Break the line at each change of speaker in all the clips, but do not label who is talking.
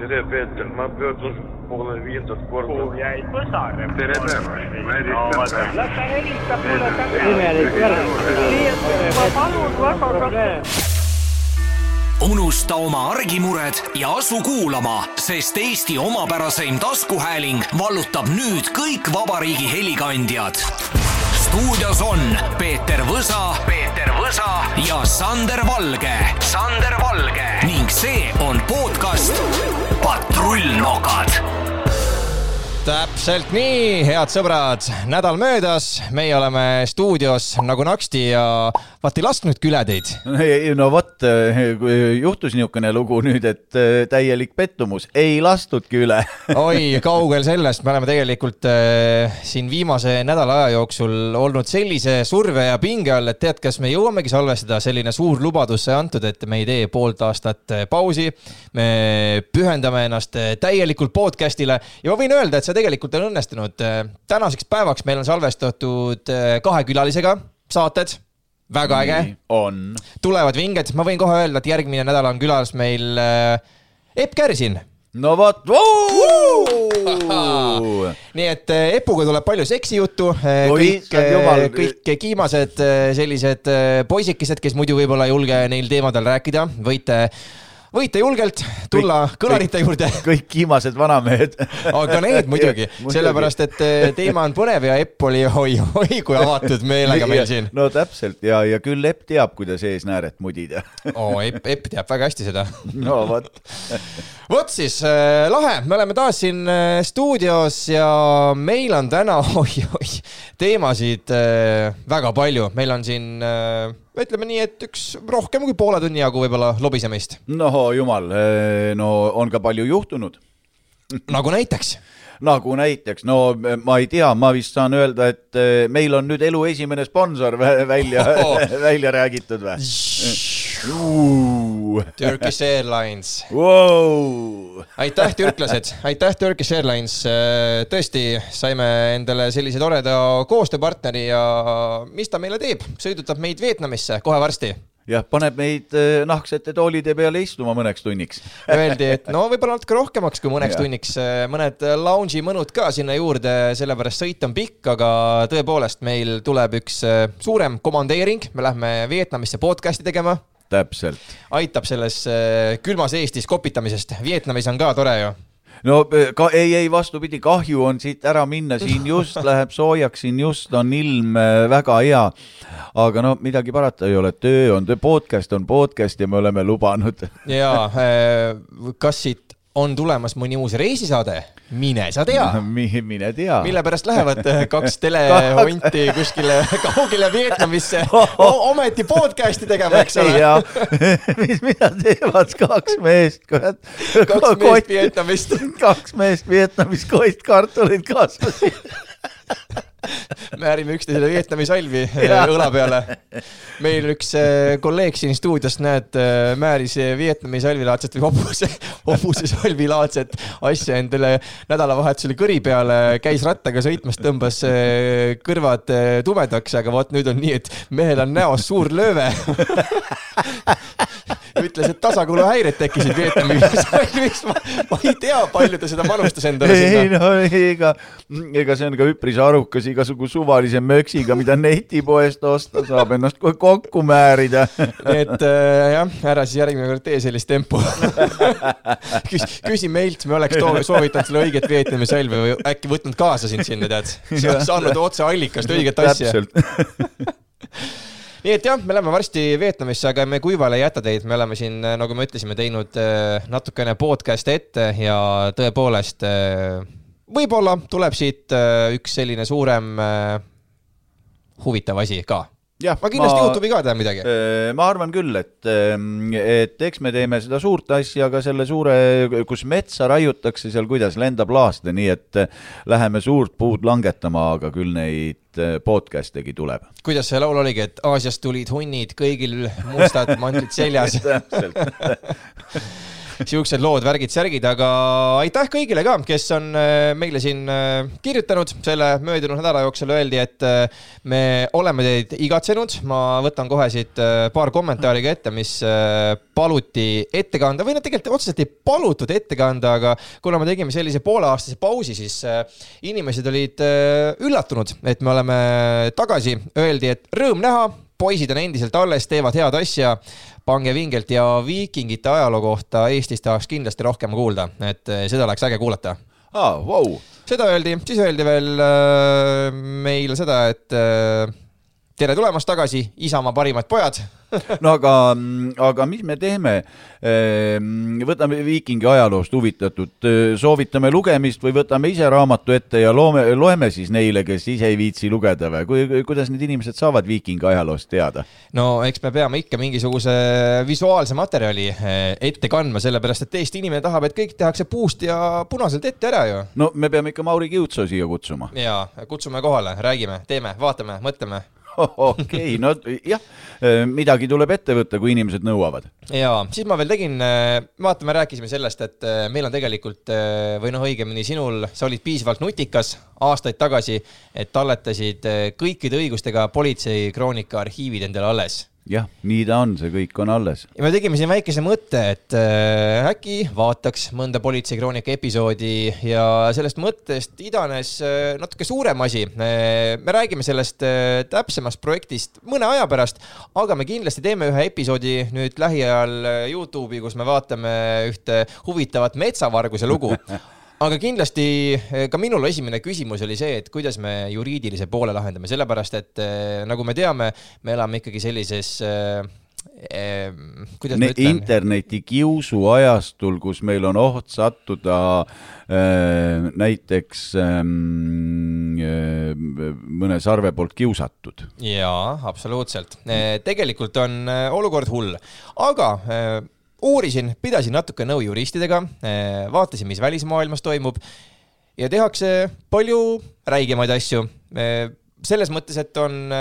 tere, Peeter, ma pöördun poole viiendat korda.
jäid põsare.
tere päevast, ma helistan.
las ta helistab mulle tagasi.
imelik värk.
ma palun väga,
unusta oma argimured ja asu kuulama, sest Eesti omapäraseim taskuhääling vallutab nüüd kõik vabariigi helikandjad. stuudios on Peeter Võsa, Peeter Võsa ja Sander Valge, Sander Valge ning see on podcast Patrullnokad
täpselt nii, head sõbrad, nädal möödas, meie oleme stuudios nagu naksti ja vaat ei lasknud küle teid.
no vot, juhtus niisugune lugu nüüd, et äh, täielik pettumus, ei lastudki üle.
oi, kaugel sellest, me oleme tegelikult äh, siin viimase nädala aja jooksul olnud sellise surve ja pinge all, et tead, kas me jõuamegi salvestada, selline suur lubadus sai antud, et me ei tee poolt aastat pausi. me pühendame ennast täielikult podcast'ile ja ma võin öelda, et see tegelikult on õnnestunud. tänaseks päevaks meil on salvestatud äh, kahe külalisega saated, väga äge.
on.
tulevad vinged, ma võin kohe öelda, et järgmine nädal on külas meil äh, Epp Kärsin.
no vot,
nii et äh, Epuga tuleb palju seksijuttu, kõik kõik kiimased äh, sellised äh, poisikesed, kes muidu võib-olla ei julge neil teemadel rääkida, võite, võite julgelt tulla
Kõik-
kõlarite juurde.
kõik kiimased vanamehed.
aga need muidugi, sellepärast et äh, teema on põnev ja Epp oli oi-oi kui avatud meelega meil siin.
no täpselt ja, ja küll Epp teab, kuidas eesnääret mudida.
oo, Epp, Epp teab väga hästi seda
no vot,
vot siis äh, lahe, me oleme taas siin äh, stuudios ja meil on täna oi-oi teemasid äh, väga palju, meil on siin äh, ütleme nii, et üks rohkem kui poole tunni jagu võib-olla lobisemist,
no jumal, no on ka palju juhtunud.
nagu näiteks.
nagu näiteks, no ma ei tea, ma vist saan öelda, et eh, meil on nüüd elu esimene sponsor vä- välja
Oh.
välja räägitud või?
Turkish Airlines,
Wow.
aitäh, türklased, aitäh, Turkish Airlines. tõesti, saime endale sellise toreda koostööpartneri ja mis ta meile teeb, sõidutab meid Vietnamisse kohe varsti
jah, paneb meid eh, nahksete toolide peale istuma mõneks tunniks.
Öeldi, et no võib-olla natuke rohkemaks kui mõneks
Jah.
tunniks, mõned lounge'i mõnud ka sinna juurde, sellepärast sõit on pikk, aga tõepoolest meil tuleb üks äh, suurem komandeering, me lähme Vietnamisse podcast'i tegema,
täpselt.
aitab selles äh, külmas Eestis kopitamisest, Vietnamis on ka tore ju.
no eh, ka ei, ei vastupidi, kahju on siit ära minna, siin just läheb soojaks, siin just on ilm eh, väga hea. aga no midagi parata ei ole, töö on töö, podcast on podcast ja me oleme lubanud.
ja äh, kas siit on tulemas mõni uus reisisaade, mine sa tea
mine tea.
mille pärast lähevad äh, kaks telehonti kuskile kaugele Vietnamisse ometi podcast'i tegema, eks ole.
ja mis, mida teevad kaks meest, kurat.
kaks meest Vietnamist.
kaks meest Vietnamis koist kartuleid kasvasid.
Määrime üksteisele Vietnami salvi äh, õla peale. meil üks äh, kolleeg siin stuudios, näed, määris Vietnami salvilaadset või hobuse, hobuse salvilaadset asja endale nädalavahetusel kõri peale, käis rattaga sõitmas, tõmbas äh, kõrvad äh, tumedaks, aga vot nüüd on nii, et mehel on näos suur lööve. ütles, et tasakaaluhäired tekkisid Vietnami salvis. ma ei tea, palju ta seda panustas endale
ei
sinna.
no ega, ega see on ka üpris arukas igasugu suvalise möksiga, mida netipoest osta saab, ennast kohe kokku määrida.
nii et äh, jah, ära siis järgmine kord tee sellist tempo. küsi, küsi meilt, me oleks soovitanud sulle õiget Vietnami salvi või äkki võtnud kaasa sind sinna, tead. saanud otse allikast õiget asja.
täpselt.
nii et jah, me läheme varsti Vietnamisse, aga me kuivale ei jäta teid, me oleme siin, nagu me ütlesime, teinud äh, natukene podcast'e ette ja tõepoolest äh, võib-olla tuleb siit äh, üks selline suurem äh, huvitav asi ka.
jah,
aga kindlasti ma... Youtube'i ka teha midagi.
Äh, ma arvan küll, et, et eks me teeme seda suurt asja ka selle suure, kus metsa raiutakse, seal kuidas lendab laaste, nii et äh, läheme suurt puud langetama, aga küll neid äh, podcast'egi tuleb.
kuidas see laul oligi, et Aasiast tulid hunnid, kõigil mustad mandlid seljas.
täpselt.
siuksed lood, värgid, särgid, aga aitäh kõigile ka, kes on äh, meile siin äh, kirjutanud. Selle möödunud nädala jooksul, öeldi, et äh, me oleme teid igatsenud, ma võtan kohe siit paar kommentaari ka ette, mis paluti ette kanda või no tegelikult otseselt ei palutud ette kanda, aga kuna me tegime sellise pooleaastase pausi, siis inimesed olid üllatunud, et me oleme tagasi, öeldi, et rõõm näha, poisid on endiselt alles, teevad head asja, pange vingelt ja viikingite ajaloo kohta Eestis tahaks kindlasti rohkem kuulda, et äh, seda oleks äge kuulata.
Aa, vau,
seda öeldi, siis öeldi veel äh, meile seda, et äh, tere tulemast tagasi, Isamaa parimad pojad.
no aga, aga mis me teeme? võtame viikingi ajaloost huvitatud, soovitame lugemist või võtame ise raamatu ette ja loome, loeme siis neile, kes ise ei viitsi lugeda või kui, kuidas need inimesed saavad viikingi ajaloost teada?
no eks me peame ikka mingisuguse visuaalse materjali äh, ette kandma, sellepärast et Eesti inimene tahab, et kõik tehakse puust ja punaselt ette ära ju.
no me peame ikka Mauri Kiutsoo siia kutsuma.
ja kutsume kohale, räägime, teeme, vaatame, mõtleme
okei, no jah, midagi tuleb ette võtta, kui inimesed nõuavad.
ja siis ma veel tegin, vaata, me rääkisime sellest, et äh, meil on tegelikult äh, või noh, õigemini sinul, sa olid piisavalt nutikas aastaid tagasi, et talletasid äh, kõikide õigustega politsei kroonika arhiivid endale alles.
jah, nii ta on, see kõik on alles.
ja me tegime siin väikese mõtte, et äh, äkki vaataks mõnda politsei kroonika episoodi ja sellest mõttest idanes äh, natuke suurem asi. me räägime sellest äh, täpsemast projektist mõne aja pärast, aga me kindlasti teeme ühe episoodi nüüd lähiajal äh, Youtube'i, kus me vaatame ühte huvitavat metsavarguse lugu aga kindlasti eh, ka minul esimene küsimus oli see, et kuidas me juriidilise poole lahendame, sellepärast et eh, nagu me teame, me elame ikkagi sellises äh, äh, kuidas ma
Ne,
ütlen,
interneti kiusu ajastul, kus meil on oht sattuda äh, näiteks äh, mõne sarve poolt kiusatud.
jaa, absoluutselt. tegelikult on olukord hull, aga uurisin, pidasin natuke nõu juristidega, vaatasin, mis välismaailmas toimub ja tehakse palju räigemaid asju. selles mõttes, et on,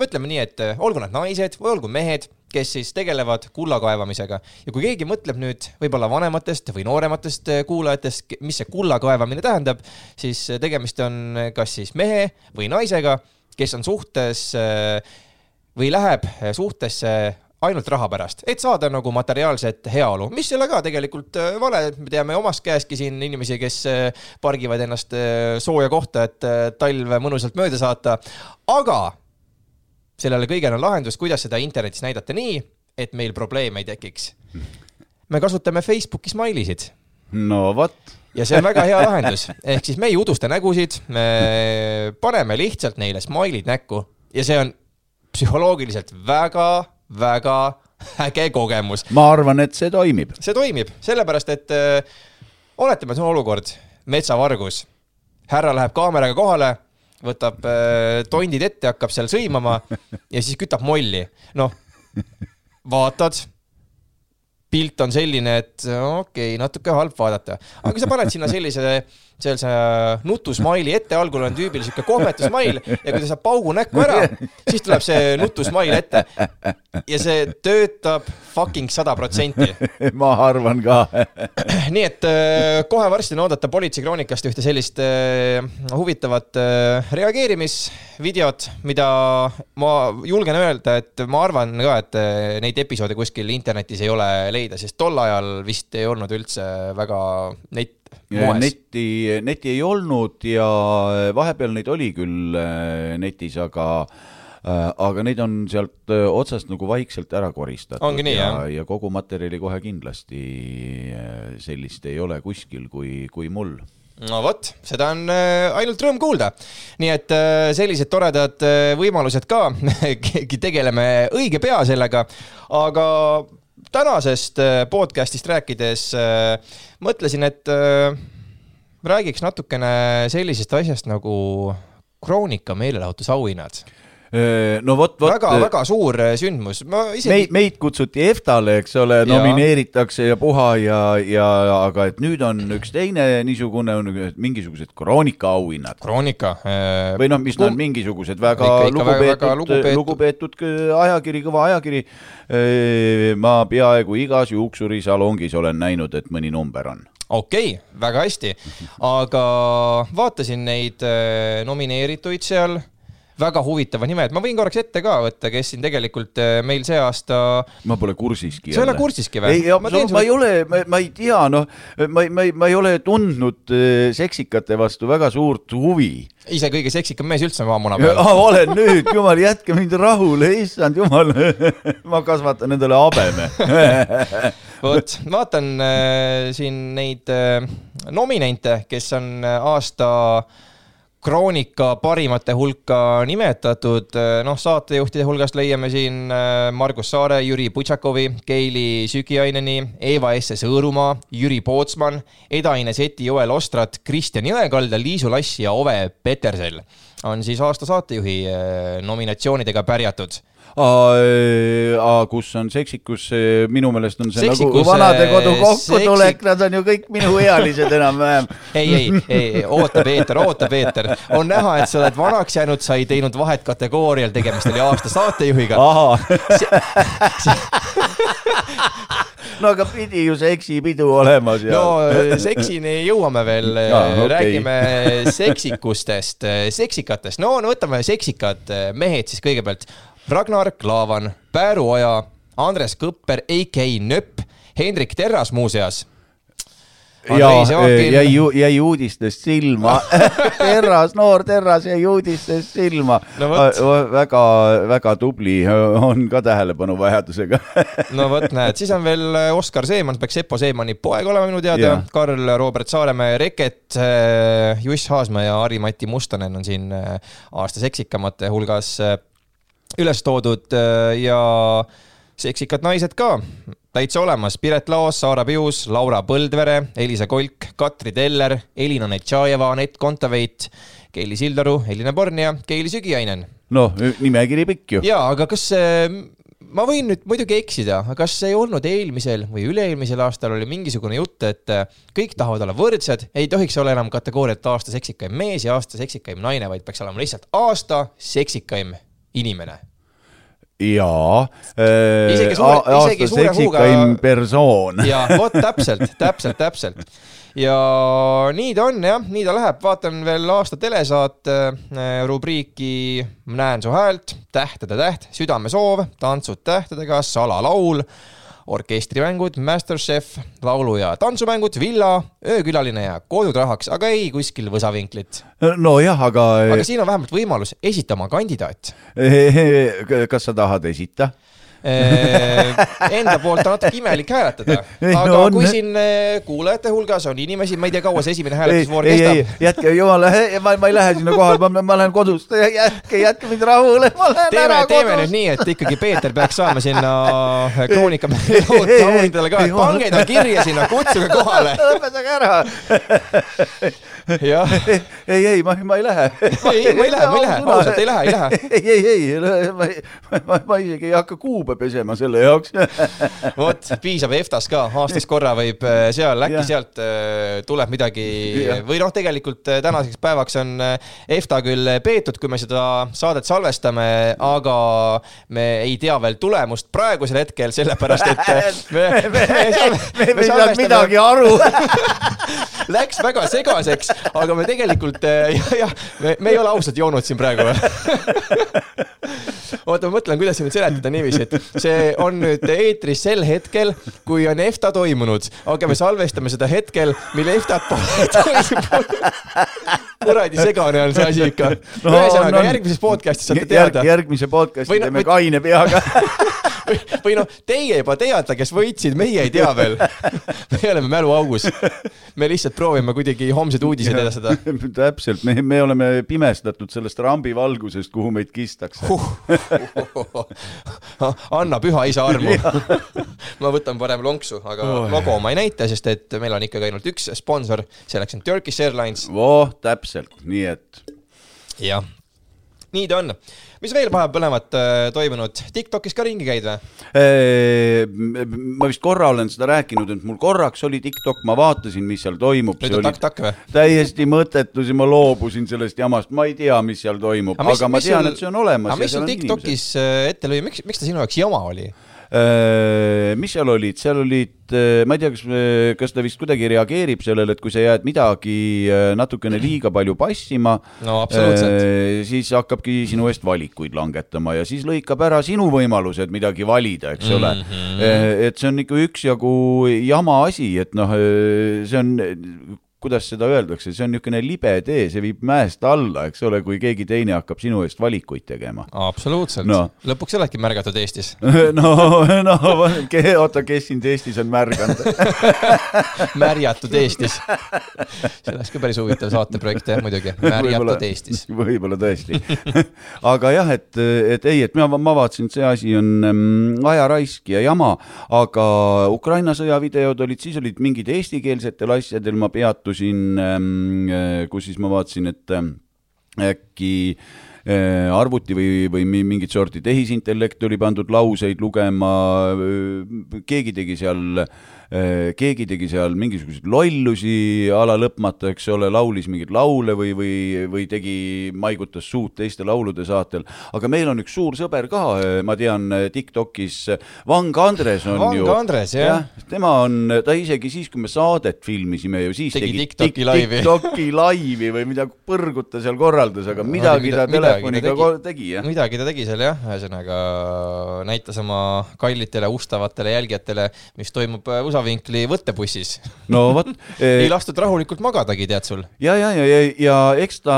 ütleme nii, et olgu nad naised või olgu mehed, kes siis tegelevad kulla kaevamisega ja kui keegi mõtleb nüüd võib-olla vanematest või noorematest kuulajatest, mis see kulla kaevamine tähendab, siis tegemist on kas siis mehe või naisega, kes on suhtes või läheb suhtesse ainult raha pärast, et saada nagu materiaalset heaolu, mis ei ole ka tegelikult äh, vale, me teame omast käestki siin inimesi, kes äh, pargivad ennast äh, sooja kohta, et talv mõnusalt mööda saata, aga sellele kõigele on lahendus, kuidas seda internetis näidata nii, et meil probleeme ei tekiks. me kasutame Facebooki smile'isid
no vot,
ja see on väga hea lahendus, ehk siis me ei udusta nägusid, me paneme lihtsalt neile smile'id näkku ja see on psühholoogiliselt väga-väga äge kogemus.
ma arvan, et see toimib.
see toimib, sellepärast et äh, oletame, see on olukord, metsavargus, härra läheb kaameraga kohale, võtab äh, tondid ette, hakkab seal sõimama ja siis kütab molli. noh, vaatad, pilt on selline, et okei okay,, natuke halb vaadata, aga kui sa paned sinna sellise, sellise nutusmaili ette, algul on tüübil sihuke kohmetu smail ja kui ta saab paugu näkku ära, siis tuleb see nutusmail ette ja see töötab fucking sada protsenti.
ma arvan ka.
nii et äh, kohe varsti on oodata Politseikroonikast ühte sellist äh, huvitavat äh, reageerimisvideot, mida ma julgen öelda, et ma arvan ka, et neid episoode kuskil internetis ei ole leida, sest tol ajal vist ei olnud üldse väga moes.
neti, neti ei olnud ja vahepeal neid oli küll äh, netis, aga äh, aga neid on sealt otsast nagu vaikselt ära koristatud.
Nii,
ja ja kogu materjali kohe kindlasti sellist ei ole kuskil kui, kui mul.
No vot, seda on ainult rõõm kuulda. nii et sellised toredad võimalused ka, tegeleme õige pea sellega, aga tänasest äh, podcast'ist rääkides äh, mõtlesin, et äh, räägiks natukene sellisest asjast nagu Kroonika meelelahutusauhinnad.
No vot, vot.
väga-väga suur äh, sündmus, ma isegi
meid, meid kutsuti EFTA-le, eks ole, nomineeritakse ja puha ja, ja aga et nüüd on üks teine niisugune, on mingisugused Kroonika auhinnad
Kroonika äh,
või noh, mis nad mingisugused väga
Ikka- ikka väga- väga
lugupeetud,
lugupeetud-
lugupeetud ajakiri, kõva ajakiri. ma peaaegu igas juuksurisalongis olen näinud, et mõni number on.
okei okay,, väga hästi, aga vaatasin neid äh, nomineerituid seal, väga huvitavad nimed, ma võin korraks ette ka võtta, kes siin tegelikult äh, meil see aasta,
ma pole kursiski.
sa ei ole kursiski või
ei, ma, ma ei ole, ma ei tea, noh, ma, ma ei, ma ei ole tundnud eh, seksikate vastu väga suurt huvi.
ise kõige seksikam mees üldse maamuna peal.
olen nüüd, jumal, jätke mind rahule, issand jumal, ma kasvatan endale habeme.
vot, vaatan äh, siin neid äh, nominente, kes on äh, aasta Kroonika parimate hulka nimetatud, noh, saatejuhtide hulgast leiame siin äh, Margus Saare, Jüri Putšakovi, Keili Sügiaineni, Eva S. Sõõrumaa, Jüri Pootsman, Eda-Ine Seti, Joel Ostrat, Kristjan Jõekalda, Liisu Lass ja Ove Petersel on siis aasta saatejuhi äh, nominatsioonidega pärjatud
kus on seksikus, minu meelest on see nagu
Seksikus,
vanadekodu kokkutulek
seksik-,
nad on ju kõik minuealised enam-vähem.
ei, ei, ei, oota, Peeter, oota, Peeter. on näha, et sa oled vanaks jäänud, sa ei teinud vahet kategoorial, tegemist oli aasta saatejuhiga.
no aga pidi ju seksipidu olema seal
no seksini jõuame veel
Jaa, okei.
räägime seksikustest, seksikatest, no no võtame seksikad mehed siis kõigepealt. Ragnar Klavan, Pääru Oja, Andres Kõpper, AK Nöpp, Hendrik Terras muuseas.
ja jäi ju, jäi uudistest silma. Terras, noor Terras jäi uudistest silma
No vot..
väga, väga tubli, on ka tähelepanuvajadusega.
no vot, näed, siis on veel Oskar Seeman, peaks Seppo Seemani poeg olema minu teada Karl Robert Saaremäe Reket, Juss Haasmäe ja Harri-Mati Mustonen on siin äh, aasta seksikamate hulgas äh, üles toodud äh, ja seksikad naised ka. Täitsa olemas, Piret Laos, Saara Pius, Laura Põldvere, Elisa Kolk, Katri Teller, Elina Netšajeva, Anett Kontaveit, Keili Sildaru, Elina Born ja Keili Sügiainen.
Noh, nimekiri pikk ju.
jaa, aga kas äh, ma võin nüüd muidugi eksida, aga kas ei olnud eelmisel või üle-eelmisel aastal oli mingisugune jutt, et äh, kõik tahavad olla võrdsed, ei tohiks olla enam kategooriat aasta seksikaim mees ja aasta seksikaim naine, vaid peaks olema lihtsalt aasta seksikaim inimene.
jaa.
Isegi suure- isegi suure huuga-
persoon.
ja vot täpselt, täpselt, täpselt. ja nii ta on jah, nii ta läheb, vaatan veel aasta telesaate äh, rubriiki Näen su häält, Tähtede täht, Südamesoov, Tantsud tähtedega, Salalaul, orkestrimängud, Masterchef, laulu- ja tantsumängud, Villa, öökülaline ja Kodud rahaks, aga ei kuskil võsavinklit.
nojah, aga,
aga siin on vähemalt võimalus esita oma kandidaat.
kas sa tahad esita?
Enda poolt on natuke imelik hääletada, aga
no on.
kui siin eh, kuulajate hulgas on inimesi, ma ei tea, kaua see esimene hääletusvoor kestab.,
jätke jumala, ma, ma ei lähe sinna kohale, ma, ma lähen kodust, jätke, jätke mind rahule, ma lähen
teeme
ära,
teeme nüüd nii, et ikkagi Peeter peaks saama sinna Kroonika auhindadele ka,
ei,
pange ta kirja sinna, kutsuge kohale.
lõpetage ära. ei, ei, ma, ma ei lähe.
ei, ma ei lähe, ma ei lähe, ausalt ei lähe, ei lähe.
ei, ei, ei, ma, ma, ma isegi ei hakka kuube pesema selle jaoks.
vot, piisab EFTA-s ka, aastas korra võib äh, seal, äkki sealt äh, tuleb midagi või noh, tegelikult äh, tänaseks päevaks on EFTA küll peetud, kui me seda saadet salvestame, aga me ei tea veel tulemust praegusel hetkel, sellepärast et äh, me,
me, me, me ei saanud midagi aru.
Läks väga segaseks, aga me tegelikult äh, jah, jah, me, me ei ole ausalt joonud siin praegu. oota, ma mõtlen, kuidas nüüd seletada niiviisi, et see on nüüd eetris sel hetkel, kui on EFTA toimunud, aga me salvestame seda hetkel, mil EFTA-t pole toimunud. kuradi segane on see asi ikka no,. ühesõnaga
no,
järgmises podcast'is saate teada.
järgmise podcast'i teeme kaine peaga.
Või, noh, teie juba teate, kes võitsid, meie ei tea veel. me oleme mäluaugus. me lihtsalt proovime kuidagi homseid uudiseid edastada.
täpselt, me, me oleme pimestatud sellest rambivalgusest, kuhu meid kistakse.
anna püha isa armu. ma võtan parem lonksu, aga logo ma ei näita, sest et meil on ikkagi ainult üks sponsor, selleks on Turkish Airlines.
voh, täpselt, nii et
jah, nii ta on. Mis veel vahepeal põnevat äh, toimunud, Tiktokis ka ringi käid või?
ma vist korra olen seda rääkinud, et mul korraks oli TikTok, ma vaatasin, mis seal toimub.
nüüd on takk-takk või?
täiesti mõttetu, siis ma loobusin sellest jamast, ma ei tea, mis seal toimub, aga ma tean, et see on olemas.
aga mis sul TikTokis äh, ette lõi, miks, miks ta sinu jaoks jama oli?
Äh, mis seal olid, seal olid, äh, ma ei tea, kas, kas ta vist kuidagi reageerib sellele, et kui sa jääd midagi natukene liiga palju passima
no,,
siis hakkabki sinu eest valikuid langetama ja siis lõikab ära sinu võimalused midagi valida, eks ole mm. -hmm. et see on ikka üksjagu jama asi, et noh, see on kuidas seda öeldakse, see on niisugune libe tee, see viib mäest alla, eks ole, kui keegi teine hakkab sinu eest valikuid tegema.
absoluutselt no., lõpuks oledki märgatud Eestis
no, no oota, kes sind Eestis on märganud
märjatud Eestis. see oleks ka päris huvitav saateprojekt jah, muidugi, märjatud Eestis.
võib-olla tõesti aga jah, et, et ei, et mina, ma vaatasin, et see asi on ähm, ajaraisk ja jama, aga Ukraina sõja videod olid, siis olid mingid eestikeelsetel asjadel, ma peatusin sattusin, ähm, äh, kus siis ma vaatasin, et ähm, äkki äh, arvuti või, või mingit sorti tehisintellekt oli pandud lauseid lugema, äh, keegi tegi seal äh, Äh, keegi tegi seal mingisuguseid lollusi a la lõpmata, eks ole, laulis mingeid laule või, või, või tegi, maigutas suud teiste laulude saatel. aga meil on üks suur sõber ka, äh, ma tean, äh, Tiktokis, Vang Andres on
Vang
ju.
Vang Andres, jah
ja,. tema on, ta isegi siis, kui me saadet filmisime ju, siis
tegi, tegi TikToki laivi.
TikToki laivi või mida põrgut ta seal korraldas, aga midagi ta telefoniga tegi, tegi, jah.
midagi ta tegi seal jah, ühesõnaga näitas oma kallitele ustavatele jälgijatele, mis toimub USA osavinkli võttebussis.
no vot
ei lastud rahulikult magadagi, tead sul.
ja, ja, ja, ja, ja eks ta,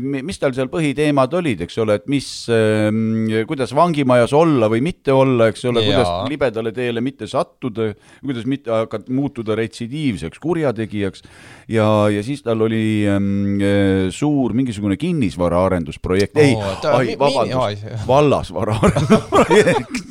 mis tal seal põhiteemad olid, eks ole, et mis, ehm, kuidas vangimajas olla või mitte olla, eks ole, kuidas libedale teele mitte sattuda, kuidas mitte hakata, muutuda retsidiivseks kurjategijaks. Ja, ja siis tal oli ähm, suur mingisugune kinnisvaraarendusprojekt. Oh,, ei, ai, vabandust, vallasvaraarendusprojekt.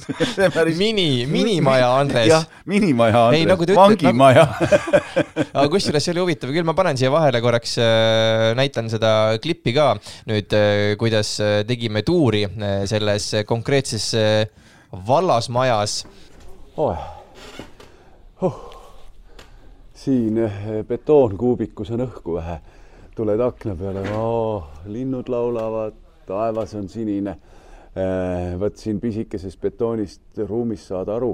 Mini, minimaja, Andres.
jah, minimaja, Andres, nagu vangimaja.
nagu... aga kusjuures see oli huvitav küll, ma panen siia vahele korraks äh,, näitan seda klippi ka nüüd äh,, kuidas äh, tegime tuuri selles konkreetses vallasmajas.
Oh.. Oh. siin betoonkuubikus on õhku vähe, tuled akna peale oh,, linnud laulavad, taevas on sinine. Vot siin pisikesest betoonist ruumist saad aru,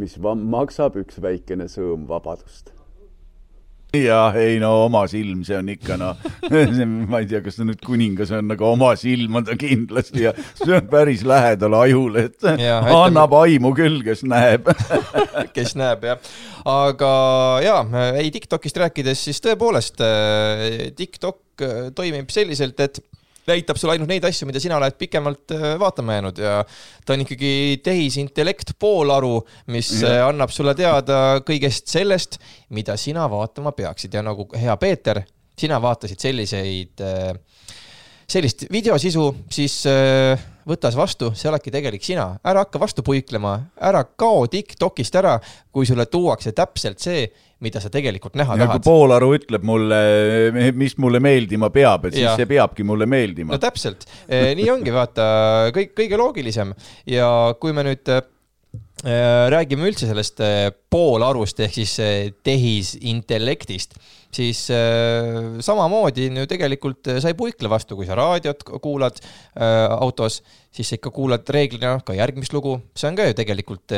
mis maksab üks väikene sõõm vabadust.
Jah, ei no oma silm, see on ikka noh ma ei tea, kas ta nüüd kuningas on, aga oma silm on ta kindlasti ja see on päris lähedal ajule, et ja, annab aimu küll, kes näeb.
Kes näeb jah, aga ja ei Tiktokist rääkides, siis tõepoolest äh, TikTok äh, toimib selliselt, et näitab sulle ainult neid asju, mida sina oled pikemalt äh, vaatama jäänud ja ta on ikkagi tehisintellekt poolaru, mis ja. Äh, annab sulle teada kõigest sellest, mida sina vaatama peaksid ja nagu hea Peeter, sina vaatasid selliseid, äh, sellist videosisu, siis võtas vastu, see oledki tegelik sina, ära hakka vastu puiklema, ära kao TikTokist ära, kui sulle tuuakse täpselt see mida sa tegelikult näha ja tahad.
kui Poolaru ütleb mulle, mis mulle meeldima peab, et siis ja. see peabki mulle meeldima.
no täpselt, e, nii ongi, vaata, kõik, kõige loogilisem ja kui me nüüd e, räägime üldse sellest e, poolarust ehk siis tehisintellektist, siis samamoodi ju tegelikult sa ei puikle vastu, kui sa raadiot kuulad autos, siis sa ikka kuulad reeglina ka järgmist lugu, see on ka ju tegelikult,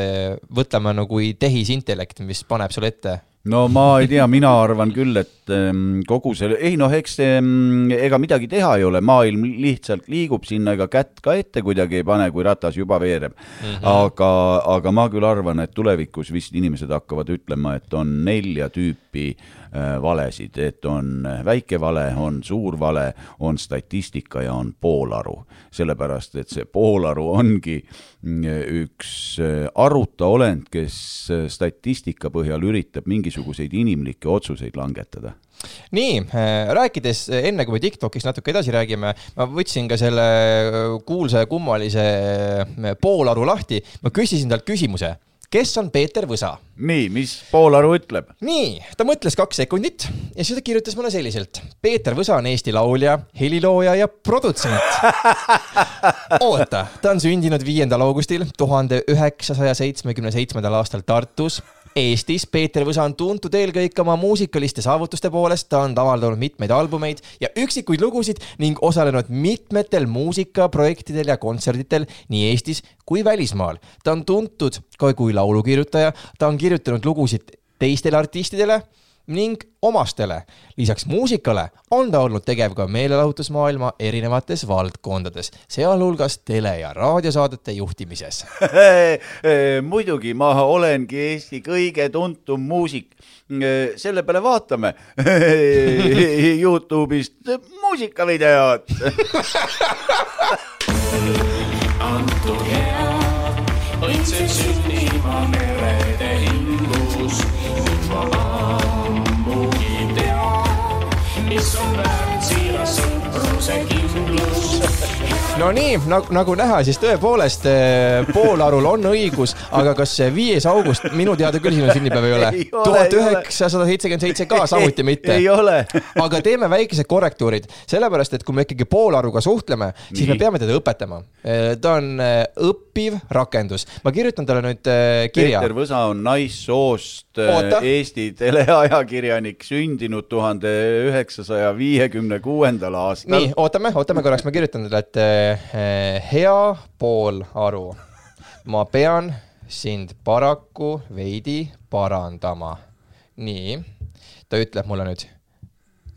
võtame nagu tehisintellekt, mis paneb sulle ette
no ma ei tea, mina arvan küll, et ehm, kogu selle, ei noh, eks ehm, ega midagi teha ei ole, maailm lihtsalt liigub sinna, ega kätt ka ette kuidagi ei pane, kui ratas juba veereb mm. -hmm. aga, aga ma küll arvan, et tulevikus vist inimesed hakkavad ütlema, et on nelja tüüpi äh, valesid, et on väike vale, on suur vale, on statistika ja on poolaru. sellepärast, et see poolaru ongi mm, üks äh, aruta olend, kes äh, statistika põhjal üritab mingi mingisuguseid inimlikke otsuseid langetada.
Nii, äh, rääkides äh, enne, kui me Tiktokist natuke edasi räägime, ma võtsin ka selle äh, kuulsa ja kummalise poolaru lahti, ma küsisin talt küsimuse, kes on Peeter Võsa?
nii, mis Poolaru ütleb?
nii, ta mõtles kaks sekundit ja siis ta kirjutas mulle selliselt. Peeter Võsa on Eesti laulja, helilooja ja produtsent. oota, ta on sündinud viiendal augustil tuhande üheksasaja seitsmekümne seitsmendal aastal Tartus. Eestis. Peeter Võsa on tuntud eelkõige oma muusikaliste saavutuste poolest, ta on avaldanud mitmeid albumeid ja üksikuid lugusid ning osalenud mitmetel muusikaprojektidel ja kontserditel nii Eestis kui välismaal. ta on tuntud ka kui laulukirjutaja, ta on kirjutanud lugusid teistele artistidele ning omastele. lisaks muusikale on ta olnud tegev ka meelelahutusmaailma erinevates valdkondades, sealhulgas tele- ja raadiosaadete juhtimises.
muidugi, ma olengi Eesti kõige tuntum muusik. selle peale vaatame Youtube'ist muusikavideot.
õitseb sünnima som är en sirapsson,
Nonii, nagu, nagu näha, siis tõepoolest eh, Poolarul on õigus, aga kas see viies august minu teada küll sinu sünnipäev ei ole tuhat üheksasada seitsekümmend seitse ka samuti mitte
ei. ole.
aga teeme väikesed korrektuurid, sellepärast et kui me ikkagi Poolaruga suhtleme, siis me
Nii.
peame teda õpetama. ta on eh, õppiv rakendus. ma kirjutan talle nüüd kirja.
Peeter Võsa on naissoost
Oota.
äh, Eesti teleajakirjanik, sündinud tuhande üheksasaja viiekümne kuuendal aastal
nii,. ootame, ootame korraks, ma kirjutan talle, et eh, hea Poolaru, ma pean sind paraku veidi parandama. nii, ta ütleb mulle nüüd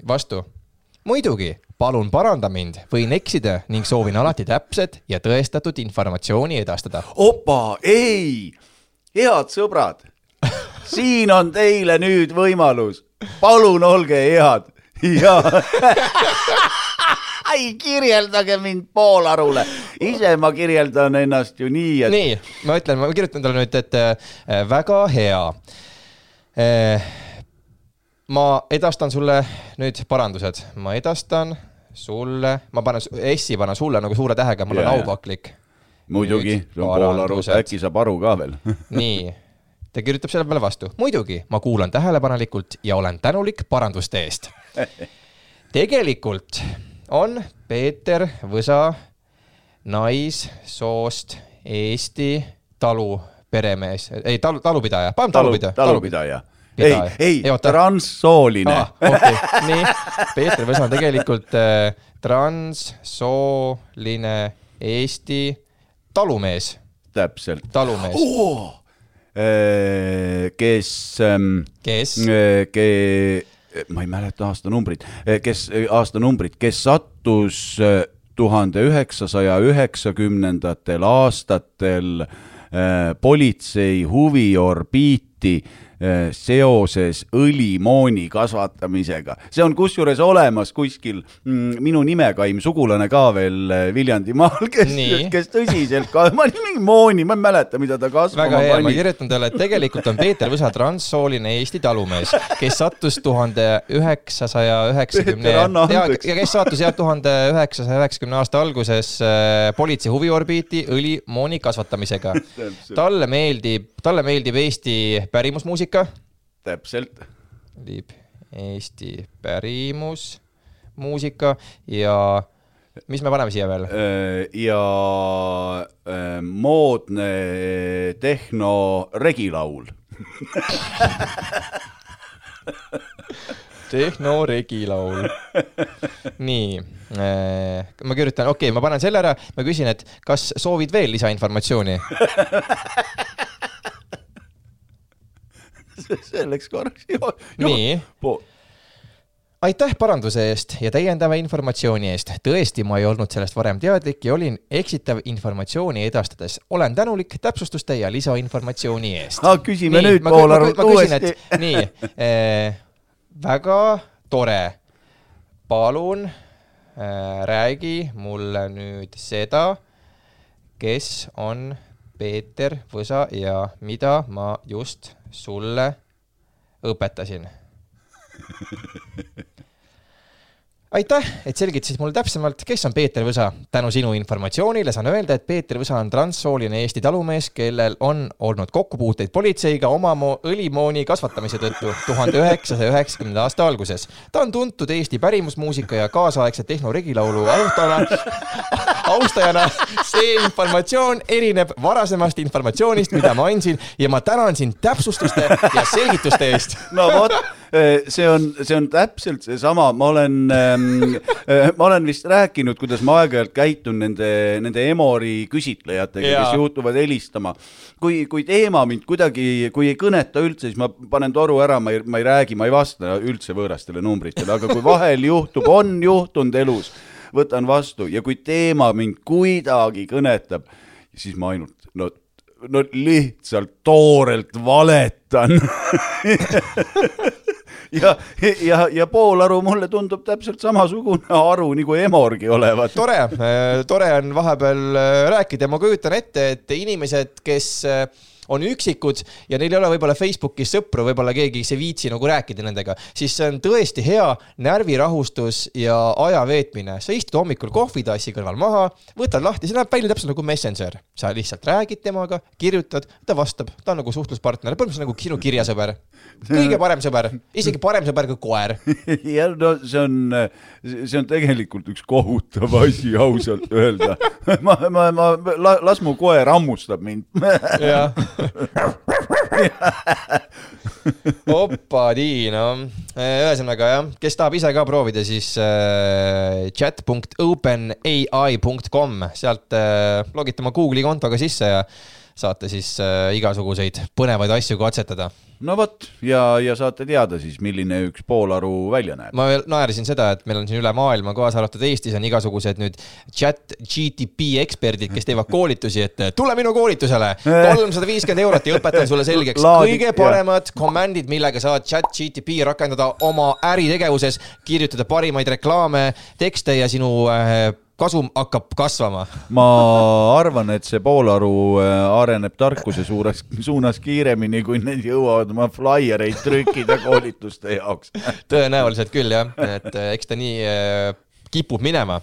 vastu. muidugi, palun paranda mind, võin eksida ning soovin alati täpset ja tõestatud informatsiooni edastada.
opa, ei, head sõbrad, siin on teile nüüd võimalus, palun olge head. Ja ei kirjeldage mind poolarule, ise ma kirjeldan ennast ju nii, et
nii, ma ütlen, ma kirjutan talle nüüd, et äh, väga hea äh,. ma edastan sulle nüüd parandused, ma edastan sulle, ma panen S-i panen sulle nagu suure tähega, mul on
Jaa, jaa.
aupaklik.
muidugi, see on poolaru,
parandused.
äkki saab aru ka veel.
nii, ta kirjutab selle peale vastu, muidugi, ma kuulan tähelepanelikult ja olen tänulik paranduste eest. tegelikult on Peeter Võsa naissoost Eesti talu peremees, ei talu, talupidaja, paneme talupidaja,
talupidaja. ei ei
Ei,,
transsooline.
Ah,. okei, nii, Peeter Võsa on tegelikult äh, transsooline Eesti talumees,
täpselt.
talumees,
kes ähm,
kes?
ke-, ma ei mäleta aastanumbrit, kes, aastanumbrit, kes sattus tuhande üheksasaja üheksakümnendatel aastatel politsei huviorbiiti äh, seoses õlimooni kasvatamisega. see on kusjuures olemas kuskil mm, minu nimekaim sugulane ka veel äh, Viljandimaal, kes kes tõsiselt ka, ma mingi mooni, ma ei mäleta, mida ta kasvama
väga hea, ma kirjutan talle, et tegelikult on Peeter Võsa transsooline Eesti talumees, kes sattus tuhande üheksasaja üheksakümne ja, ja kes sattus jah, tuhande üheksasaja üheksakümne aasta alguses äh, politsei huviorbiiti õlimooni kasvatamisega. talle meeldib, talle meeldib Eesti pärimusmuusika,
täpselt.
meeldib Eesti pärimusmuusika ja mis me paneme siia veel?
ja äh, moodne tehno regilaul.
Tehno regilaul. nii, ma kirjutan, okei okay,, ma panen selle ära, ma küsin, et kas soovid veel lisainformatsiooni?
selleks korraks.
nii, aitäh paranduse eest ja täiendava informatsiooni eest. tõesti, ma ei olnud sellest varem teadlik ja olin eksitav informatsiooni edastades. olen tänulik täpsustuste ja lisainformatsiooni eest.
küsime nüüd Poolarult uuesti.
nii äh,, väga tore. palun äh, räägi mulle nüüd seda, kes on Peeter Võsa ja mida ma just sulle õpetasin. aitäh, et selgitasid mulle täpsemalt, kes on Peeter Võsa. tänu sinu informatsioonile saan öelda, et Peeter Võsa on transsooline Eesti talumees, kellel on olnud kokkupuuteid politseiga oma mo- õlimooni kasvatamise tõttu tuhande üheksasaja üheksakümnenda aasta alguses. ta on tuntud Eesti pärimusmuusika ja kaasaegse tehnoregilaulu austajana, austajana. see informatsioon erineb varasemast informatsioonist, mida ma andsin ja ma tänan sind täpsustuste ja selgituste eest.
no vot, see on, see on täpselt seesama, ma olen, ma olen vist rääkinud, kuidas ma aeg-ajalt käitun nende, nende Emori küsitlejatega, kes juhtuvad helistama. kui, kui teema mind kuidagi, kui ei kõneta üldse, siis ma panen toru ära, ma ei, ma ei räägi, ma ei vasta üldse võõrastele numbritele, aga kui vahel juhtub, on juhtunud elus, võtan vastu. Ja kui teema mind kuidagi kõnetab, siis ma ainult, no no lihtsalt toorelt valetan ja, ja, ja poolaru mulle tundub täpselt samasugune aru nagu Emorgi olevat.
tore, tore on vahepeal äh, rääkida ma kujutan ette, et inimesed, kes äh, on üksikud ja neil ei ole võib-olla Facebookis sõpru, võib-olla keegi, ei viitsi nagu rääkida nendega, siis see on tõesti hea närvirahustus ja aja veetmine. sa istud hommikul kohvitassi kõrval maha, võtad lahti, see näeb välja täpselt nagu Messenger. sa lihtsalt räägid temaga, kirjutad, ta vastab, ta on nagu suhtluspartner, põhimõtteliselt nagu sinu kirjasõber. kõige parem sõber, isegi parem sõber kui koer.
ja no see on, see on tegelikult üks kohutav asi, ausalt öelda. ma, ma, ma, las mu koer hammustab mind.
jah. opa, nii, no ühesõnaga jah, kes tahab ise ka proovida, siis äh, chat.openai.com, sealt äh, logite oma Google'i kontoga sisse ja saate siis äh, igasuguseid põnevaid asju katsetada.
No vot ja, ja saate teada siis, milline üks poolaru välja näeb.
ma veel naersin seda, et meil on siin üle maailma, kaasa arvatud Eestis on igasugused nüüd chat GTP eksperdid, kes teevad koolitusi, et tule minu koolitusele, kolmsada viiskümmend eurot ja õpetan sulle selgeks.
Laadi-
kõige paremad command'id, millega saad chat GTP rakendada oma äritegevuses, kirjutada parimaid reklaame, tekste ja sinu äh, kasum hakkab kasvama.
ma arvan, et see poolaru äh, areneb tarkuse suunas, suunas kiiremini, kui need jõuavad oma flaiereid trükkida koolituste jaoks.
tõenäoliselt küll jah, et äh, eks ta nii äh, kipub minema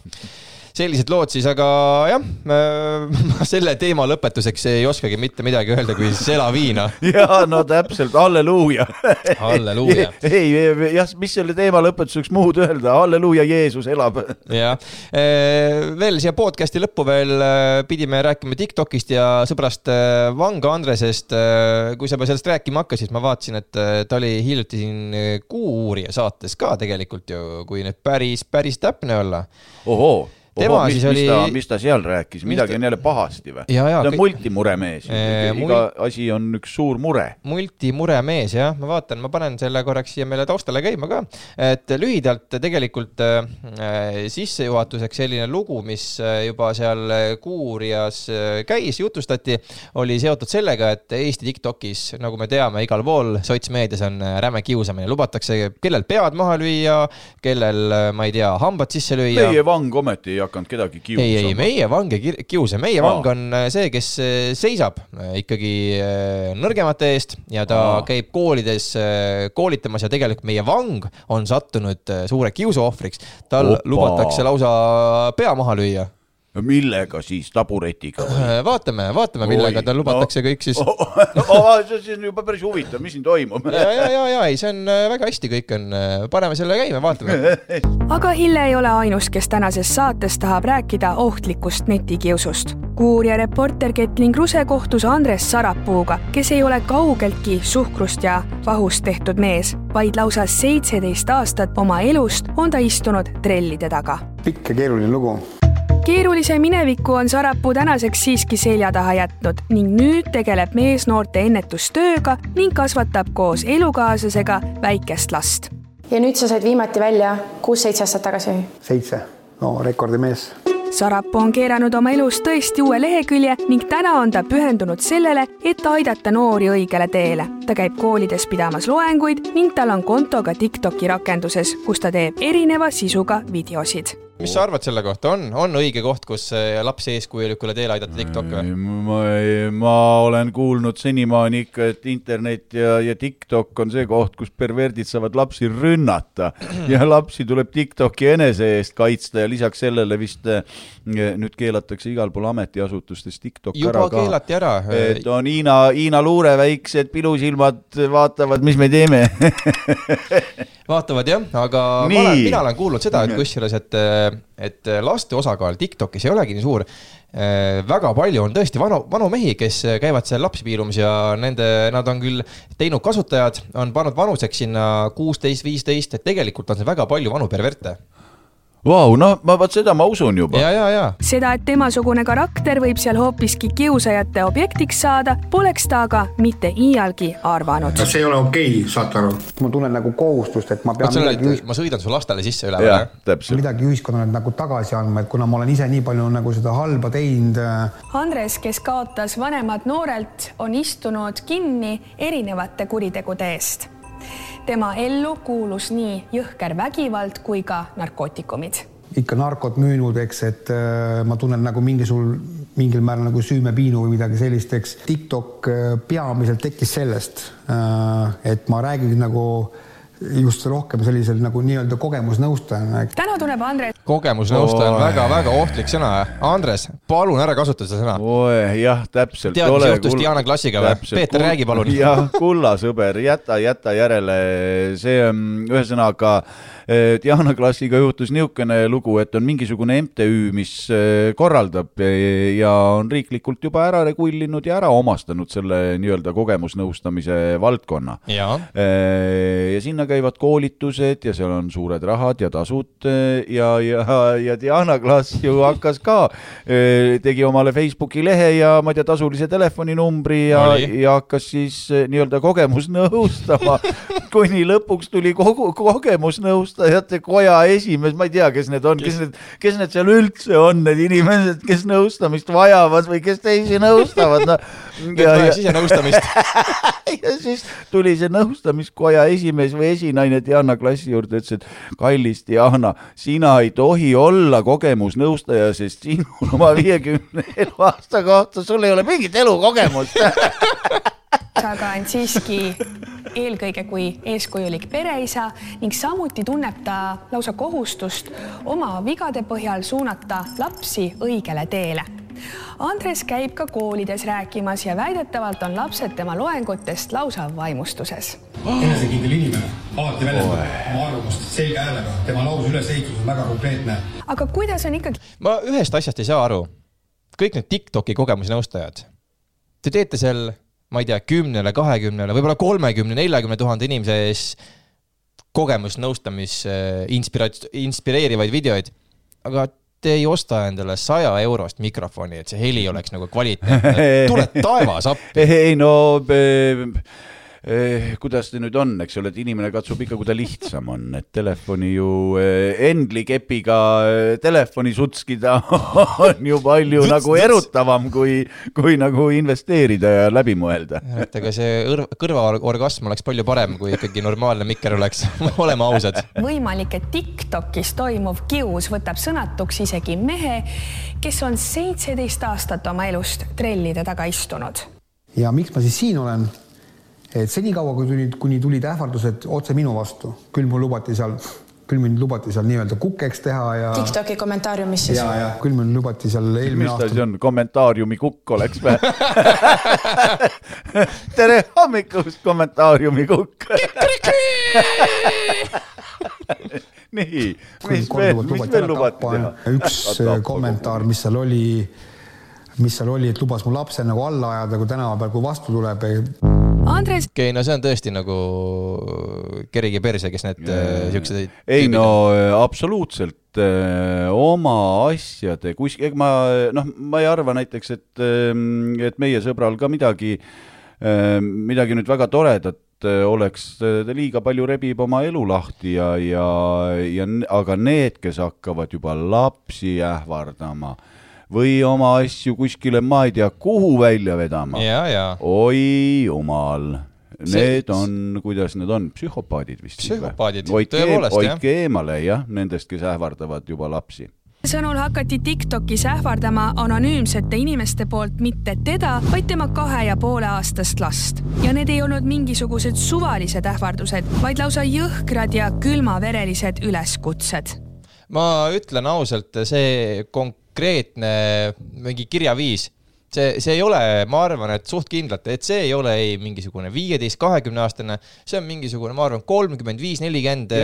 sellised lood siis, aga jah, ma selle teema lõpetuseks ei oskagi mitte midagi öelda, kui sela viina.
ja no täpselt, halleluuja.
Halleluuja.
ei, jah, mis selle teema lõpetuseks muud öelda, halleluuja, Jeesus elab.
jah, veel siia podcast'i lõppu veel eh, pidime rääkima Tiktokist ja sõbrast eh, Vanga Andresest. kui sa juba sellest rääkima hakkasid, ma vaatasin, et ta oli hiljuti siin Kuuuurija saates ka tegelikult ju, kui nüüd päris, päris täpne olla.
ohoo,
Tema
ohoo, mis,
siis oli-
mis ta seal rääkis, midagi
ta-
on jälle pahasti või? Ta on
kõik-
multimure mees,
Eh,
iga
mul-
asi on üks suur mure.
multimure mees jah, ma vaatan, ma panen selle korraks siia meile taustale käima ka, et lühidalt tegelikult äh, sissejuhatuseks selline lugu, mis äh, juba seal Kuurjas äh, käis, jutustati, oli seotud sellega, et Eesti Tiktokis, nagu me teame, igal pool sotsmeedias on äh, räme kiusamine, lubatakse kellel pead maha lüüa, kellel, ma ei tea, hambad sisse lüüa.
meie vang ometi ei hakanud kedagi
ei, ei,
kiusama.
meie vang ei kir- kiusa, meie
Aa.
vang on äh, see, kes äh, seisab äh, ikkagi nõrgemate eest ja ta
Aa.
käib koolides koolitamas ja tegelikult meie vang on sattunud suure kiusu ohvriks. tal
Opa.
lubatakse lausa pea maha lüüa.
Millega siis, taburetiga või?
vaatame, vaatame, millega
Oi,
tal lubatakse
no.
kõik siis.
see on juba päris huvitav, mis siin toimub.
ja, ja, ja, ja ei, see on äh, väga hästi, kõik on, paneme selle käima, vaatame.
aga Hille ei ole ainus, kes tänases saates tahab rääkida ohtlikust netikiusust. kuurija reporter Ketling Ruse kohtus Andres Sarapuuga, kes ei ole kaugeltki suhkrust ja vahust tehtud mees, vaid lausa seitseteist aastat oma elust on ta istunud trellide taga
pikk ja keeruline lugu.
Keerulise mineviku on Sarapuu tänaseks siiski selja taha jätnud ning nüüd tegeleb mees noorte ennetustööga ning kasvatab koos elukaaslasega väikest last
ja nüüd sa said viimati välja kuus-seitse aastat tagasi.
seitse, no rekordimees
Sarapuu on keeranud oma elus tõesti uue lehekülje ning täna on ta pühendunud sellele, et aidata noori õigele teele. ta käib koolides pidamas loenguid ning tal on konto ka Tiktoki rakenduses, kus ta teeb erineva sisuga videosid
mis sa arvad selle kohta, on, on õige koht, kus äh, lapsi eeskujulikule teele aidata TikTok või?
ma, ma olen kuulnud senimaani ikka, et internet ja, ja TikTok on see koht, kus perverdid saavad lapsi rünnata. Ja lapsi tuleb TikToki enese eest kaitsta ja lisaks sellele vist eh, nüüd keelatakse igal pool ametiasutustes TikTok
juba
ära ka.
keelati ära.
et on Hiina, Hiina luure väiksed pilusilmad vaatavad, mis me teeme.
vaatavad jah, aga ma
Nii.
olen, mina olen kuulnud seda, et kusjuures, et, et laste osakaal TikTokis ei olegi nii suur. väga palju on tõesti vanu, vanu mehi, kes käivad seal lapsi piilumas ja nende, nad on küll teinud kasutajad, on pannud vanuseks sinna kuusteist, viisteist, et tegelikult on see väga palju vanu perverte.
Vau, no ma vot seda ma usun juba.
ja, ja, ja.
seda, et temasugune karakter võib seal hoopiski kiusajate objektiks saada, poleks ta aga mitte iialgi arvanud.
see ei ole okei okay,, saate aru? ma tunnen nagu kohustust, et ma pean midagi
ma sõidan su lastele sisse üle.
jah, täpselt.
midagi ühiskonnale nagu tagasi andma, et kuna ma olen ise nii palju nagu seda halba teinud äh,
Andres, kes kaotas vanemad noorelt, on istunud kinni erinevate kuritegude eest. Tema ellu kuulus nii jõhker vägivald kui ka narkootikumid
ikka narkot müünud, eks, et äh, ma tunnen nagu mingisugul, mingil määral nagu süümepiinu või midagi sellist, eks. TikTok äh, peamiselt tekkis sellest, et ma räägin nagu just rohkem sellisel nagu nii-öelda kogemusnõustajana,
täna tuleb Andres
kogemusnõustaja on väga-väga ohtlik sõna. Andres, palun ära kasuta seda sõna.
jah, täpselt.
Tead, mis juhtus Diana Klassiga või? Peeter, räägi palun.
jah, kulla sõber, jäta, jäta järele, see on ühesõnaga eh, Diana Klassiga juhtus niisugune lugu, et on mingisugune MTÜ, mis eh, korraldab eh, ja on riiklikult juba ära regullinud ja ära omastanud selle nii-öelda kogemusnõustamise valdkonna.
jaa.
ja sinna käivad koolitused ja seal on suured rahad ja tasud eh, ja, ja, ja Diana Klaas ju hakkas ka, tegi omale Facebooki lehe ja ma ei tea, tasulise telefoninumbri ja ja hakkas siis nii-öelda kogemusnõustama, kuni lõpuks tuli kogu kogemusnõustajate koja esimees, ma ei tea, kes need on, kes need, kes need seal üldse on, need inimesed, kes nõustamist vajavad või kes teisi nõustavad, noh.
kes vajab sisenõustamist.
ja siis tuli see nõustamiskoja esimees või esinaine Diana klassi juurde, ütles, et kallis Diana, sina ei tohi olla kogemusnõustaja, sest sinul oma viiekümne eluaasta kohta, sul ei ole mingit elukogemust.
aga end siiski eelkõige kui eeskujulik pereisa ning samuti tunneb ta lausa kohustust oma vigade põhjal suunata lapsi õigele teele. Andres käib ka koolides rääkimas ja väidetavalt on lapsed tema loengutest lausa vaimustuses.
enesekindel inimene, alati väljendab oma arvamust selge häälega, tema lause ülesehitus on väga konkreetne
aga kuidas on ikkagi
ma ühest asjast ei saa aru. kõik need Tiktoki kogemusnõustajad, te teete seal, ma ei tea, kümnele, kahekümnele, võib-olla kolmekümne, neljakümne tuhande inimese ees kogemusnõustamis inspira-, inspireerivaid videoid, aga te ei osta endale saja eurost mikrofoni, et see heli oleks nagu kvaliteetne. tule taevas appi.
ei no eh, kuidas see nüüd on, eks ole, et inimene katsub ikka, kui ta lihtsam on, et telefoni ju eh, Endli kepiga eh, telefoni sutskida on ju palju nagu erutavam, kui, kui nagu investeerida ja läbi mõelda.
et ega see õr- kõrvaorgasm oleks palju parem, kui ikkagi normaalne mikker oleks, oleme ausad.
võimalik, et Tiktokis toimuv kius võtab sõnatuks isegi mehe, kes on seitseteist aastat oma elust trellide taga istunud
ja miks ma siis siin olen? Et senikaua, kui tulid, kuni tulid ähvardused otse minu vastu, küll mul lubati seal, küll mind lubati seal nii-öelda kukeks teha ja.
Tiktoki kommentaariumis siis
ja, ja küll meil lubati seal eelmine
mis ta siis
aasta.
on, kommentaariumi kukk oleks või? tere hommikust, kommentaariumi kukk. nii, mis veel, mis veel lubati teha?
üks äh, kommentaar, mis seal oli, mis seal oli, et lubas mu lapse nagu alla ajada, kui tänava peal, kui vastu tuleb.
Andres,
okei okay,, no see on tõesti nagu kerigi perse, kes need äh, siuksed.
ei no äh, absoluutselt äh, oma asjade kuskil, ega ma noh, ma ei arva näiteks, et, et meie sõbral ka midagi, midagi nüüd väga toredat äh, oleks, ta liiga palju rebib oma elu lahti ja, ja, ja aga need, kes hakkavad juba lapsi ähvardama või oma asju kuskile, ma ei tea, kuhu välja vedama
ja, ja
oi jumal, Need on, kuidas need on, psühhopaadid vist.
Psühhopaadid, tõepoolest, jah.
hoidke eemale jah, nendest, kes ähvardavad juba lapsi.
sõnul hakati Tiktokis ähvardama anonüümsete inimeste poolt mitte teda, vaid tema kahe ja poole aastast last. ja need ei olnud mingisugused suvalised ähvardused, vaid lausa jõhkrad ja külmaverelised üleskutsed
ma ütlen ausalt, see konkreetne mingi kirjaviis, see, see ei ole, ma arvan, et suht kindlalt, et see ei ole ei mingisugune viieteist, kahekümne aastane, see on mingisugune, ma arvan, kolmkümmend viis, nelikümmend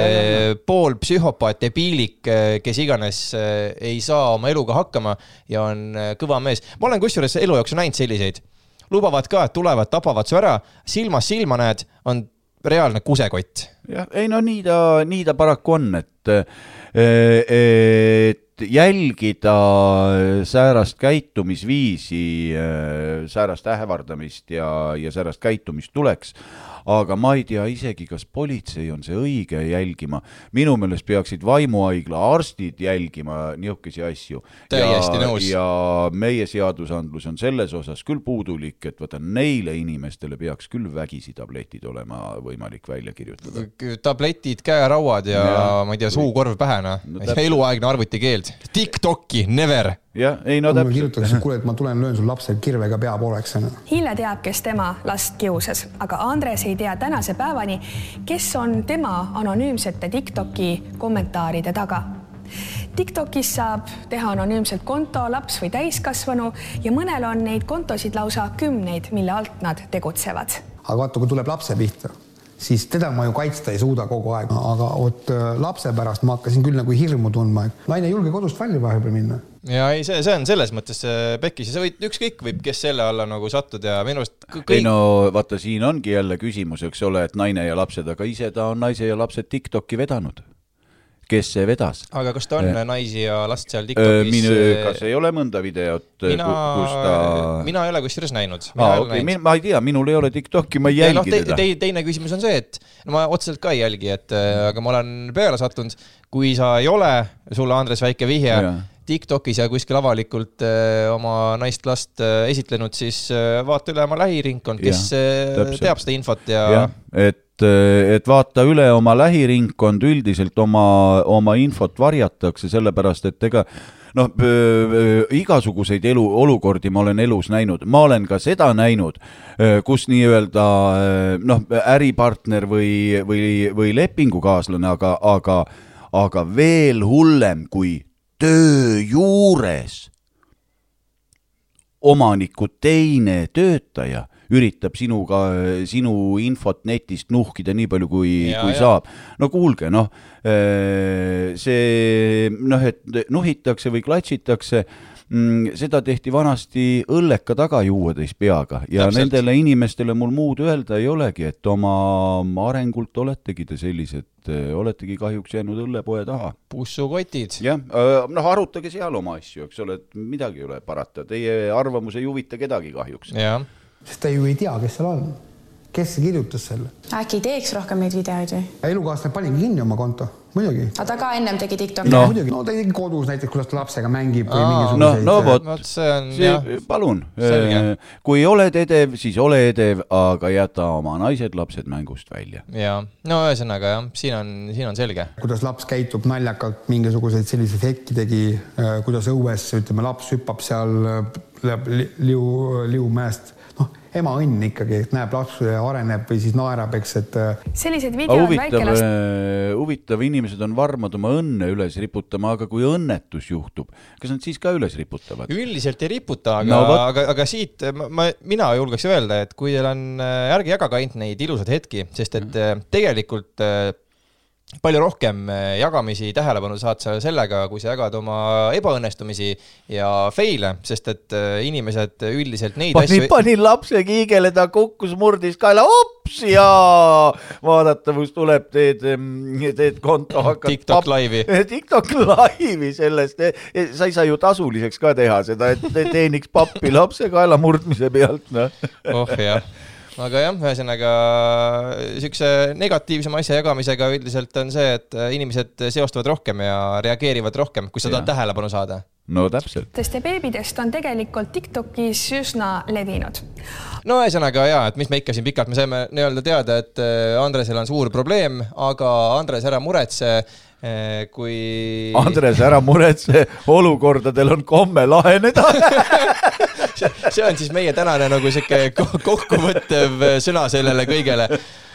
pool psühhopaat, debiilik, kes iganes eh, ei saa oma eluga hakkama ja on eh, kõva mees. ma olen kusjuures elu jooksul näinud selliseid, lubavad ka, et tulevad, tapavad su ära, silmast silma näed, on reaalne kusekott.
Jah, ei no nii ta, nii ta paraku on, et, et jälgida säärast käitumisviisi, säärast ähvardamist ja, ja säärast käitumist tuleks, aga ma ei tea isegi, kas politsei on see õige jälgima. minu meelest peaksid vaimuhaigla arstid jälgima niisuguseid asju.
Täiesti nõus.
ja meie seadusandlus on selles osas küll puudulik, et vaata neile inimestele peaks küll vägisi tabletid olema võimalik välja kirjutada.
tabletid, käerauad ja, ja ma ei tea, suukorv pähe, noh
No
eluaegne arvutikeeld. TikTok'i, never.
jah, ei no täpselt.
kirjutatakse, et kuule, et ma tulen löön sul lapsel kirvega pea pooleks.
Hille teab, kes tema last kiusas, aga Andres ei tea tänase päevani, kes on tema anonüümsete Tiktoki kommentaaride taga. Tiktokis saab teha anonüümselt konto laps või täiskasvanu ja mõnel on neid kontosid lausa kümneid, mille alt nad tegutsevad
aga vaata, kui tuleb lapse pihta, siis teda ma ju kaitsta ei suuda kogu aeg, aga vot äh, lapse pärast ma hakkasin küll nagu hirmu tundma, et naine ei julge kodust välja vahepeal minna
ja ei, see, see on selles mõttes äh, pekkis ja sa võid, ükskõik võib, kes selle alla nagu sattuda ja minu arust kõ-
ei
kõik
no vaata, siin ongi jälle küsimus, eks ole, et naine ja lapsed, aga ise ta on naise ja lapsed Tiktoki vedanud. Kes see vedas?
aga kas ta on naisi ja last seal
minu,
TikTokis?
kas ei ole mõnda videot,
mina
kus ta,
mina ei ole kusjuures näinud.
aa okei, ma ei tea, minul ei ole TikToki, ma ei
ja noh,
jälgi teda.
teine küsimus on see, et no ma otseselt ka ei jälgi, et äh, aga ma olen peale sattunud, kui sa ei ole, sulle Andres väike vihje TikTokis ja kuskil avalikult äh, oma naist-last äh, esitlenud, siis äh, vaata üle oma lähiringkond, kes äh,
täpselt.
teab seda infot ja,
jah, et, et vaata üle oma lähiringkond, üldiselt oma, oma infot varjatakse, sellepärast et ega noh, igasuguseid elu, olukordi ma olen elus näinud, ma olen ka seda näinud, kus nii-öelda noh, äripartner või, või, või lepingukaaslane, aga, aga, aga veel hullem kui töö juures omaniku teine töötaja üritab sinuga, sinu infot netist nuhkida nii palju, kui, kui
ja.
saab. no kuulge, noh, see noh, et nuhitakse või klatšitakse, seda tehti vanasti õlleka taga juueteist peaga ja
Täpselt.
nendele inimestele mul muud öelda ei olegi, et oma arengult oletegi te sellised, oletegi kahjuks jäänud õllepoe taha
pussukotid.
jah, noh, arutage seal oma asju, eks ole, et midagi ei ole parata, teie arvamus ei huvita kedagi kahjuks.
jah,
sest ta ju ei tea, kes seal on. kes kirjutas selle?
äkki ei teeks rohkem neid videoid või?
elukaaslane paningi kinni oma konto, muidugi.
aga ta ka ennem tegi Tiktoki
No.
no.?
muidugi, no ta tegi kodus näiteks, kuidas ta lapsega mängib või
Aa,
no,
mingisuguseid
no vot,
vot see on jah,
palun,
Selge.
kui oled edev, siis ole edev, aga jäta oma naised-lapsed mängust välja.
ja no ühesõnaga jah, siin on, siin on selge.
kuidas laps käitub naljakalt, mingisuguseid selliseid hetki tegi, kuidas õues, ütleme, laps hüppab seal, liu, liumäest, noh, ema õnn ikkagi, et näeb, laps areneb või siis naerab, eks, et äh,
videod
huvitav
väikelast,,
huvitav, inimesed on varmad oma õnne üles riputama, aga kui õnnetus juhtub, kas nad siis ka üles riputavad?
üldiselt ei riputa, aga
No
aga, aga siit ma, mina julgeks öelda, et kui teil on, ärge jagage ainult neid ilusaid hetki, sest et mm. tegelikult äh, palju rohkem äh, jagamisi tähelepanu saad sa sellega, kui sa jagad oma ebaõnnestumisi ja fail'e, sest et äh, inimesed üldiselt neid
panin,
asju
panin lapse kiigele, ta kukkus, murdis kaela, ops ja vaadatavus tuleb, teed, teed konto, hakkad
TikTok laivi.
TikTok laivi sellest, sa ei saa ju tasuliseks ka teha seda, et te- teeniks pappi lapse kaela murdmise pealt, noh.
oh jah, aga jah, ühesõnaga siukse negatiivsema asja jagamisega üldiselt on see, et inimesed seostavad rohkem ja reageerivad rohkem, kui sa tahad tähelepanu saada.
no täpselt.
sest see beebitest on tegelikult Tiktokis üsna levinud.
no ühesõnaga jaa, et mis me ikka siin pikalt, me saime nii-öelda teada, et äh, Andresel on suur probleem, aga Andres, ära muretse, kui.
Andres, ära muretse, olukordadel on komme laheneda.
see on siis meie tänane nagu sihuke ko- kokkuvõttev sõna sellele kõigele.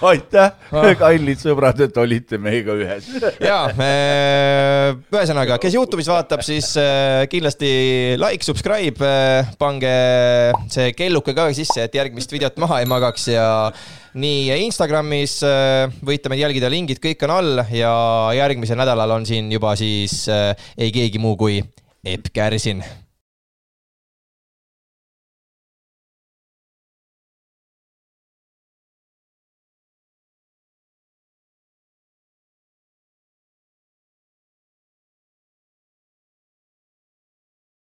aitäh, kallid sõbrad, et olite meiega ühes.
ja, ühesõnaga, kes Youtube'is vaatab, siis äh, kindlasti like, subscribe, pange see kelluke ka sisse, et järgmist videot maha ei magaks ja nii Instagramis äh, võite meid jälgida, lingid kõik on all ja järgmisel nädalal on siin juba siis äh, ei keegi muu kui Epp Kärsin